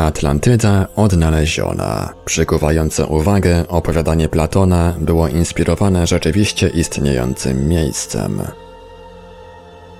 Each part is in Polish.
Atlantyda odnaleziona. Przykuwające uwagę opowiadanie Platona było inspirowane rzeczywiście istniejącym miejscem.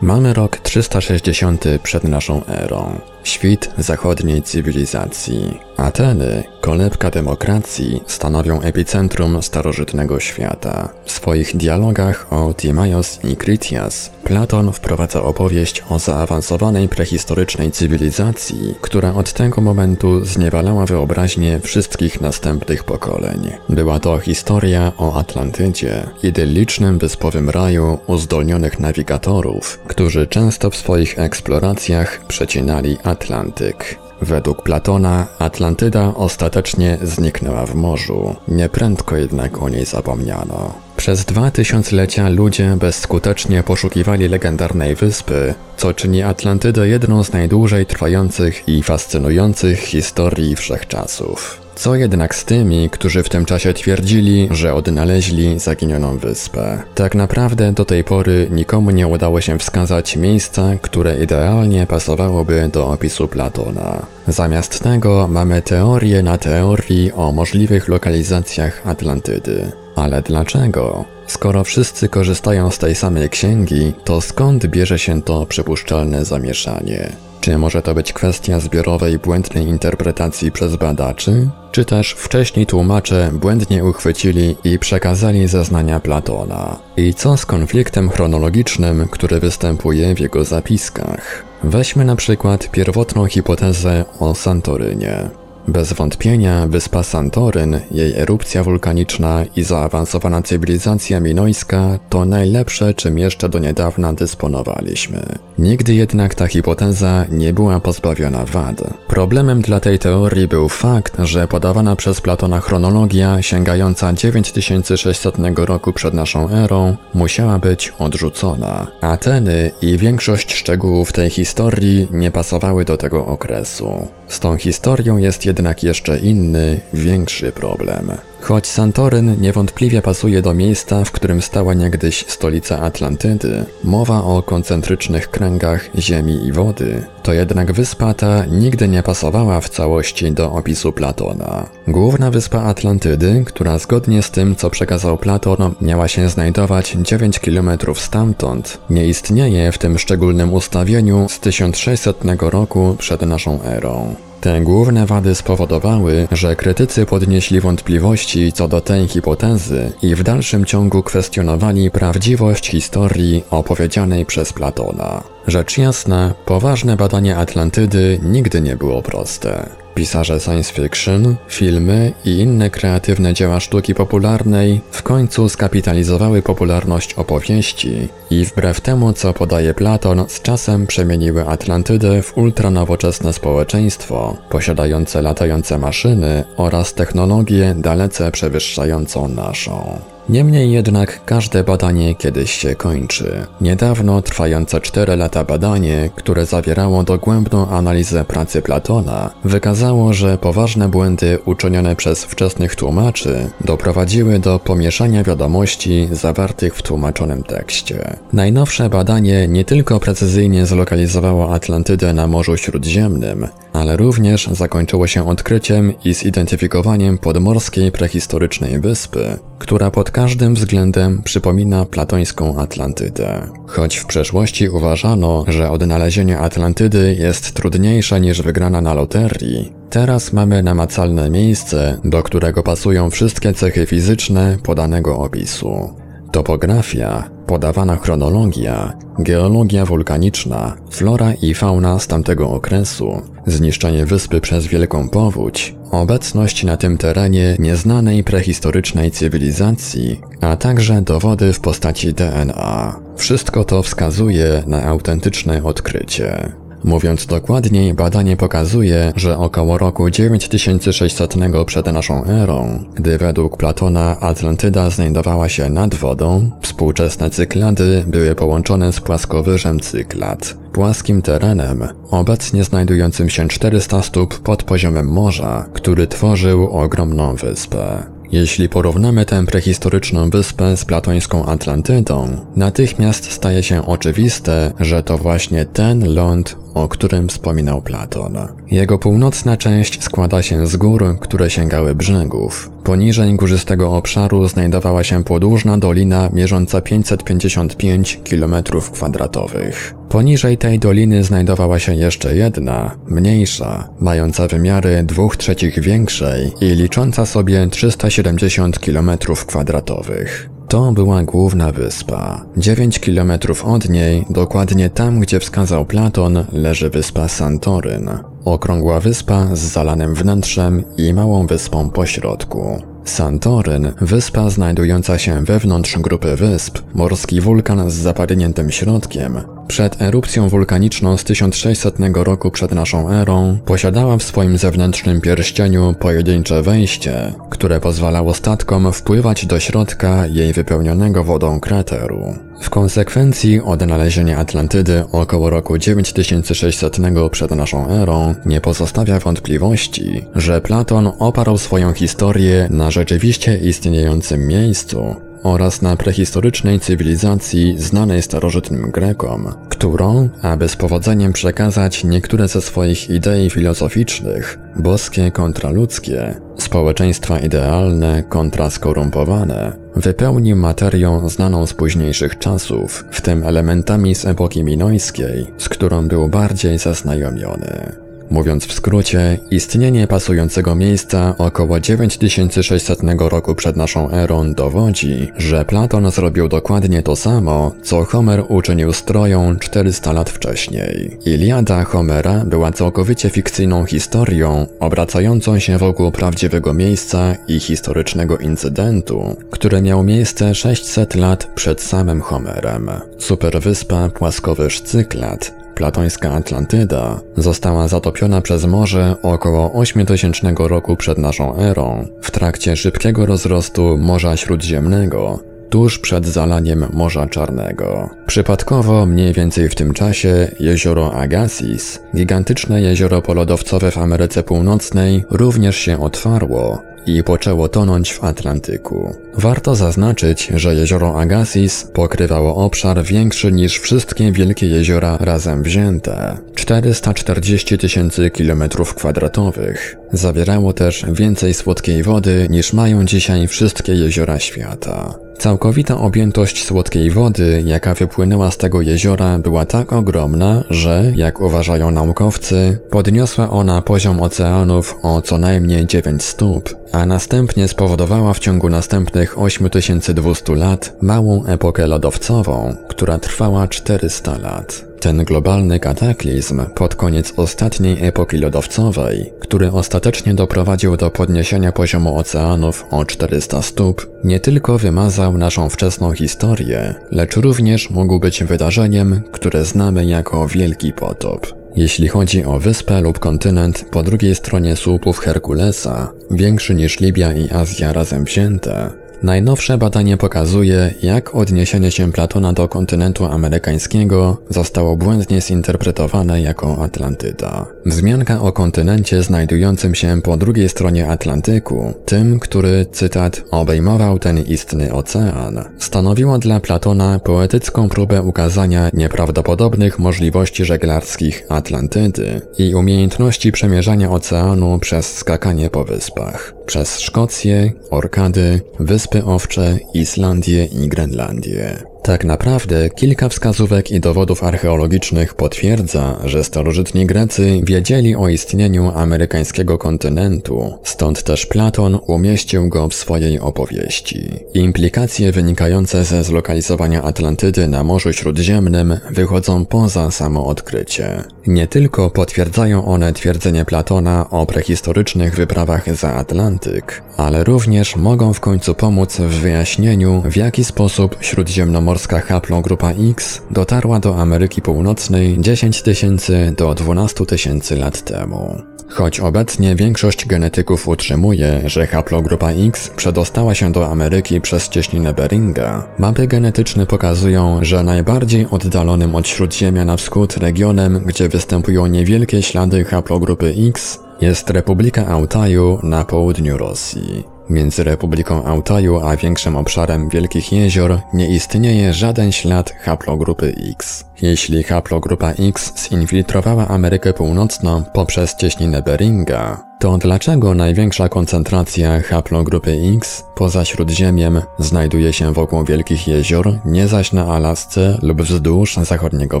Mamy rok 360 przed naszą erą. Świt zachodniej cywilizacji. Ateny, kolebka demokracji, stanowią epicentrum starożytnego świata. W swoich dialogach o Timaios i Critias Platon wprowadza opowieść o zaawansowanej prehistorycznej cywilizacji, która od tego momentu zniewalała wyobraźnię wszystkich następnych pokoleń. Była to historia o Atlantydzie, idyllicznym wyspowym raju uzdolnionych nawigatorów, którzy często w swoich eksploracjach przecinali Atlantyk. Według Platona Atlantyda ostatecznie zniknęła w morzu, nieprędko jednak o niej zapomniano. Przez dwa tysiąclecia ludzie bezskutecznie poszukiwali legendarnej wyspy, co czyni Atlantydę jedną z najdłużej trwających i fascynujących historii wszechczasów. Co jednak z tymi, którzy w tym czasie twierdzili, że odnaleźli zaginioną wyspę? Tak naprawdę do tej pory nikomu nie udało się wskazać miejsca, które idealnie pasowałoby do opisu Platona. Zamiast tego mamy teorię na teorii o możliwych lokalizacjach Atlantydy. Ale dlaczego? Skoro wszyscy korzystają z tej samej księgi, to skąd bierze się to przypuszczalne zamieszanie? Czy może to być kwestia zbiorowej błędnej interpretacji przez badaczy? Czy też wcześniej tłumacze błędnie uchwycili i przekazali zeznania Platona? I co z konfliktem chronologicznym, który występuje w jego zapiskach? Weźmy na przykład pierwotną hipotezę o Santorynie. Bez wątpienia wyspa Santoryn, jej erupcja wulkaniczna i zaawansowana cywilizacja minojska to najlepsze, czym jeszcze do niedawna dysponowaliśmy. Nigdy jednak ta hipoteza nie była pozbawiona wad. Problemem dla tej teorii był fakt, że podawana przez Platona chronologia sięgająca 9600 roku przed naszą erą musiała być odrzucona. Ateny i większość szczegółów tej historii nie pasowały do tego okresu. Z tą historią jest jednak jeszcze inny, większy problem. Choć Santoryn niewątpliwie pasuje do miejsca, w którym stała niegdyś stolica Atlantydy, mowa o koncentrycznych kręgach ziemi i wody, to jednak wyspa ta nigdy nie pasowała w całości do opisu Platona. Główna wyspa Atlantydy, która zgodnie z tym, co przekazał Platon, miała się znajdować 9 km stamtąd, nie istnieje w tym szczególnym ustawieniu z 1600 roku przed naszą erą. Te główne wady spowodowały, że krytycy podnieśli wątpliwości co do tej hipotezy i w dalszym ciągu kwestionowali prawdziwość historii opowiedzianej przez Platona. Rzecz jasna, poważne badanie Atlantydy nigdy nie było proste. Pisarze science fiction, filmy i inne kreatywne dzieła sztuki popularnej w końcu skapitalizowały popularność opowieści i wbrew temu, co podaje Platon, z czasem przemieniły Atlantydę w ultranowoczesne społeczeństwo, posiadające latające maszyny oraz technologię dalece przewyższającą naszą. Niemniej jednak każde badanie kiedyś się kończy. Niedawno trwające 4 lata badanie, które zawierało dogłębną analizę pracy Platona, wykazało, że poważne błędy uczynione przez wczesnych tłumaczy doprowadziły do pomieszania wiadomości zawartych w tłumaczonym tekście. Najnowsze badanie nie tylko precyzyjnie zlokalizowało Atlantydę na Morzu Śródziemnym, ale również zakończyło się odkryciem i zidentyfikowaniem podmorskiej prehistorycznej wyspy, która pod każdym względem przypomina platońską Atlantydę. Choć w przeszłości uważano, że odnalezienie Atlantydy jest trudniejsze niż wygrana na loterii, teraz mamy namacalne miejsce, do którego pasują wszystkie cechy fizyczne podanego opisu. Topografia, podawana chronologia, geologia wulkaniczna, flora i fauna z tamtego okresu, zniszczenie wyspy przez wielką powódź, obecność na tym terenie nieznanej prehistorycznej cywilizacji, a także dowody w postaci DNA. Wszystko to wskazuje na autentyczne odkrycie. Mówiąc dokładniej, badanie pokazuje, że około roku 9600 przed naszą erą, gdy według Platona Atlantyda znajdowała się nad wodą, współczesne cyklady były połączone z płaskowyżem cyklad, płaskim terenem, obecnie znajdującym się 400 stóp pod poziomem morza, który tworzył ogromną wyspę. Jeśli porównamy tę prehistoryczną wyspę z platońską Atlantydą, natychmiast staje się oczywiste, że to właśnie ten ląd o którym wspominał Platon. Jego północna część składa się z gór, które sięgały brzegów. Poniżej górzystego obszaru znajdowała się podłużna dolina mierząca 555 km2. Poniżej tej doliny znajdowała się jeszcze jedna, mniejsza, mająca wymiary dwóch trzecich większej i licząca sobie 370 km2. To była główna wyspa. 9 kilometrów od niej, dokładnie tam, gdzie wskazał Platon, leży wyspa Santoryn. Okrągła wyspa z zalanym wnętrzem i małą wyspą pośrodku. Santoryn, wyspa znajdująca się wewnątrz grupy wysp, morski wulkan z zapadniętym środkiem, przed erupcją wulkaniczną z 1600 roku przed naszą erą, posiadała w swoim zewnętrznym pierścieniu pojedyncze wejście, które pozwalało statkom wpływać do środka jej wypełnionego wodą krateru. W konsekwencji odnalezienie Atlantydy około roku 9600 przed naszą erą nie pozostawia wątpliwości, że Platon oparł swoją historię na rzeczywiście istniejącym miejscu, oraz na prehistorycznej cywilizacji znanej starożytnym Grekom, którą, aby z powodzeniem przekazać niektóre ze swoich idei filozoficznych, boskie kontra ludzkie, społeczeństwa idealne kontra skorumpowane, wypełnił materią znaną z późniejszych czasów, w tym elementami z epoki minojskiej, z którą był bardziej zaznajomiony. Mówiąc w skrócie, istnienie pasującego miejsca około 9600 roku przed naszą erą dowodzi, że Platon zrobił dokładnie to samo, co Homer uczynił stroją 400 lat wcześniej. Iliada Homera była całkowicie fikcyjną historią, obracającą się wokół prawdziwego miejsca i historycznego incydentu, który miał miejsce 600 lat przed samym Homerem. Superwyspa Płaskowyż Cyklat Platońska Atlantyda została zatopiona przez morze około 8000 roku przed naszą erą w trakcie szybkiego rozrostu Morza Śródziemnego tuż przed zalaniem Morza Czarnego. Przypadkowo, mniej więcej w tym czasie, jezioro Agassiz, gigantyczne jezioro polodowcowe w Ameryce Północnej, również się otwarło i poczęło tonąć w Atlantyku. Warto zaznaczyć, że jezioro Agassiz pokrywało obszar większy niż wszystkie wielkie jeziora razem wzięte 440 tysięcy kilometrów kwadratowych. Zawierało też więcej słodkiej wody niż mają dzisiaj wszystkie jeziora świata. Całkowita objętość słodkiej wody, jaka wypłynęła z tego jeziora, była tak ogromna, że, jak uważają naukowcy, podniosła ona poziom oceanów o co najmniej 9 stóp, a następnie spowodowała w ciągu następnych 8200 lat małą epokę lodowcową, która trwała 400 lat. Ten globalny kataklizm pod koniec ostatniej epoki lodowcowej, który ostatecznie doprowadził do podniesienia poziomu oceanów o 400 stóp, nie tylko wymazał naszą wczesną historię, lecz również mógł być wydarzeniem, które znamy jako Wielki Potop. Jeśli chodzi o wyspę lub kontynent po drugiej stronie słupów Herkulesa, większy niż Libia i Azja razem wzięte, Najnowsze badanie pokazuje, jak odniesienie się Platona do kontynentu amerykańskiego zostało błędnie zinterpretowane jako Atlantyda. Wzmianka o kontynencie znajdującym się po drugiej stronie Atlantyku, tym, który, cytat, obejmował ten istny ocean, stanowiło dla Platona poetycką próbę ukazania nieprawdopodobnych możliwości żeglarskich Atlantydy i umiejętności przemierzania oceanu przez skakanie po wyspach. Przez Szkocję, Orkady, Wyspy Owcze, Islandię i Grenlandię. Tak naprawdę kilka wskazówek i dowodów archeologicznych potwierdza, że starożytni Grecy wiedzieli o istnieniu amerykańskiego kontynentu, stąd też Platon umieścił go w swojej opowieści. Implikacje wynikające ze zlokalizowania Atlantydy na Morzu Śródziemnym wychodzą poza samo odkrycie. Nie tylko potwierdzają one twierdzenie Platona o prehistorycznych wyprawach za Atlantyk, ale również mogą w końcu pomóc w wyjaśnieniu, w jaki sposób śródziemnomorski morska haplogrupa X dotarła do Ameryki Północnej 10 tysięcy do 12 tysięcy lat temu. Choć obecnie większość genetyków utrzymuje, że haplogrupa X przedostała się do Ameryki przez cieśninę Beringa, mapy genetyczne pokazują, że najbardziej oddalonym od Śródziemia na wschód regionem, gdzie występują niewielkie ślady haplogrupy X, jest Republika Altaju na południu Rosji. Między Republiką Altaju a większym obszarem Wielkich Jezior nie istnieje żaden ślad haplogrupy X. Jeśli haplogrupa X zinfiltrowała Amerykę Północną poprzez cieśninę Beringa, to dlaczego największa koncentracja haplogrupy X poza Śródziemiem znajduje się wokół Wielkich Jezior, nie zaś na Alasce lub wzdłuż zachodniego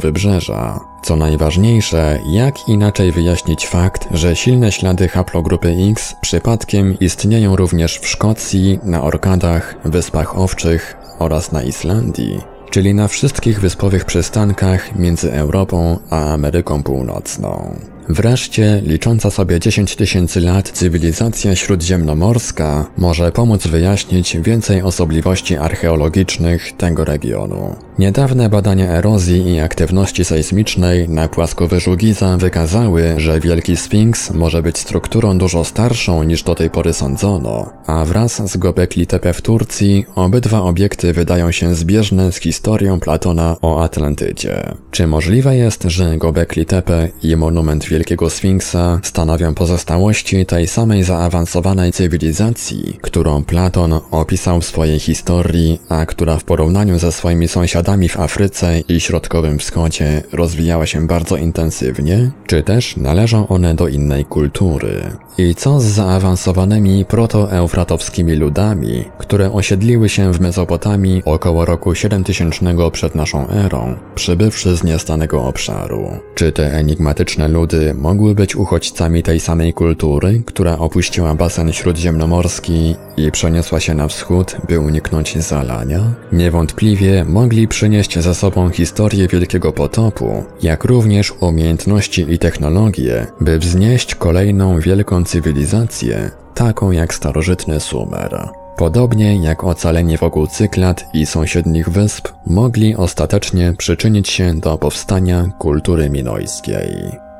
wybrzeża? Co najważniejsze, jak inaczej wyjaśnić fakt, że silne ślady haplogrupy X przypadkiem istnieją również w Szkocji, na Orkadach, Wyspach Owczych oraz na Islandii? czyli na wszystkich wyspowych przystankach między Europą a Ameryką Północną. Wreszcie, licząca sobie 10 tysięcy lat cywilizacja śródziemnomorska może pomóc wyjaśnić więcej osobliwości archeologicznych tego regionu. Niedawne badania erozji i aktywności sejsmicznej na płaskowyżu Giza wykazały, że Wielki Sfinks może być strukturą dużo starszą niż do tej pory sądzono, a wraz z Gobekli Tepe w Turcji obydwa obiekty wydają się zbieżne z historią Platona o Atlantydzie. Czy możliwe jest, że Gobekli Tepe i monument Wielkiego Sfinksa stanowią pozostałości tej samej zaawansowanej cywilizacji, którą Platon opisał w swojej historii, a która w porównaniu ze swoimi sąsiadami w Afryce i Środkowym Wschodzie rozwijała się bardzo intensywnie, czy też należą one do innej kultury? I co z zaawansowanymi protoeufratowskimi ludami, które osiedliły się w Mezopotamii około roku 7000 przed naszą erą, przybywszy z niestanego obszaru? Czy te enigmatyczne ludy mogły być uchodźcami tej samej kultury, która opuściła basen śródziemnomorski i przeniosła się na wschód, by uniknąć zalania? Niewątpliwie mogli przynieść ze sobą historię Wielkiego Potopu, jak również umiejętności i technologie, by wznieść kolejną wielką cywilizację, taką jak starożytny Sumer. Podobnie jak ocalenie wokół Cyklad i sąsiednich wysp mogli ostatecznie przyczynić się do powstania kultury minojskiej.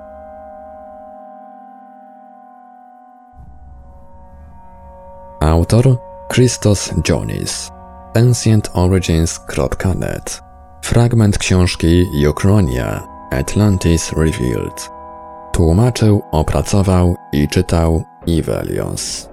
Autor Christos Jonis. Ancientorigins.net Fragment książki Ukronia Atlantis Revealed. Tłumaczył, opracował i czytał Ivelios.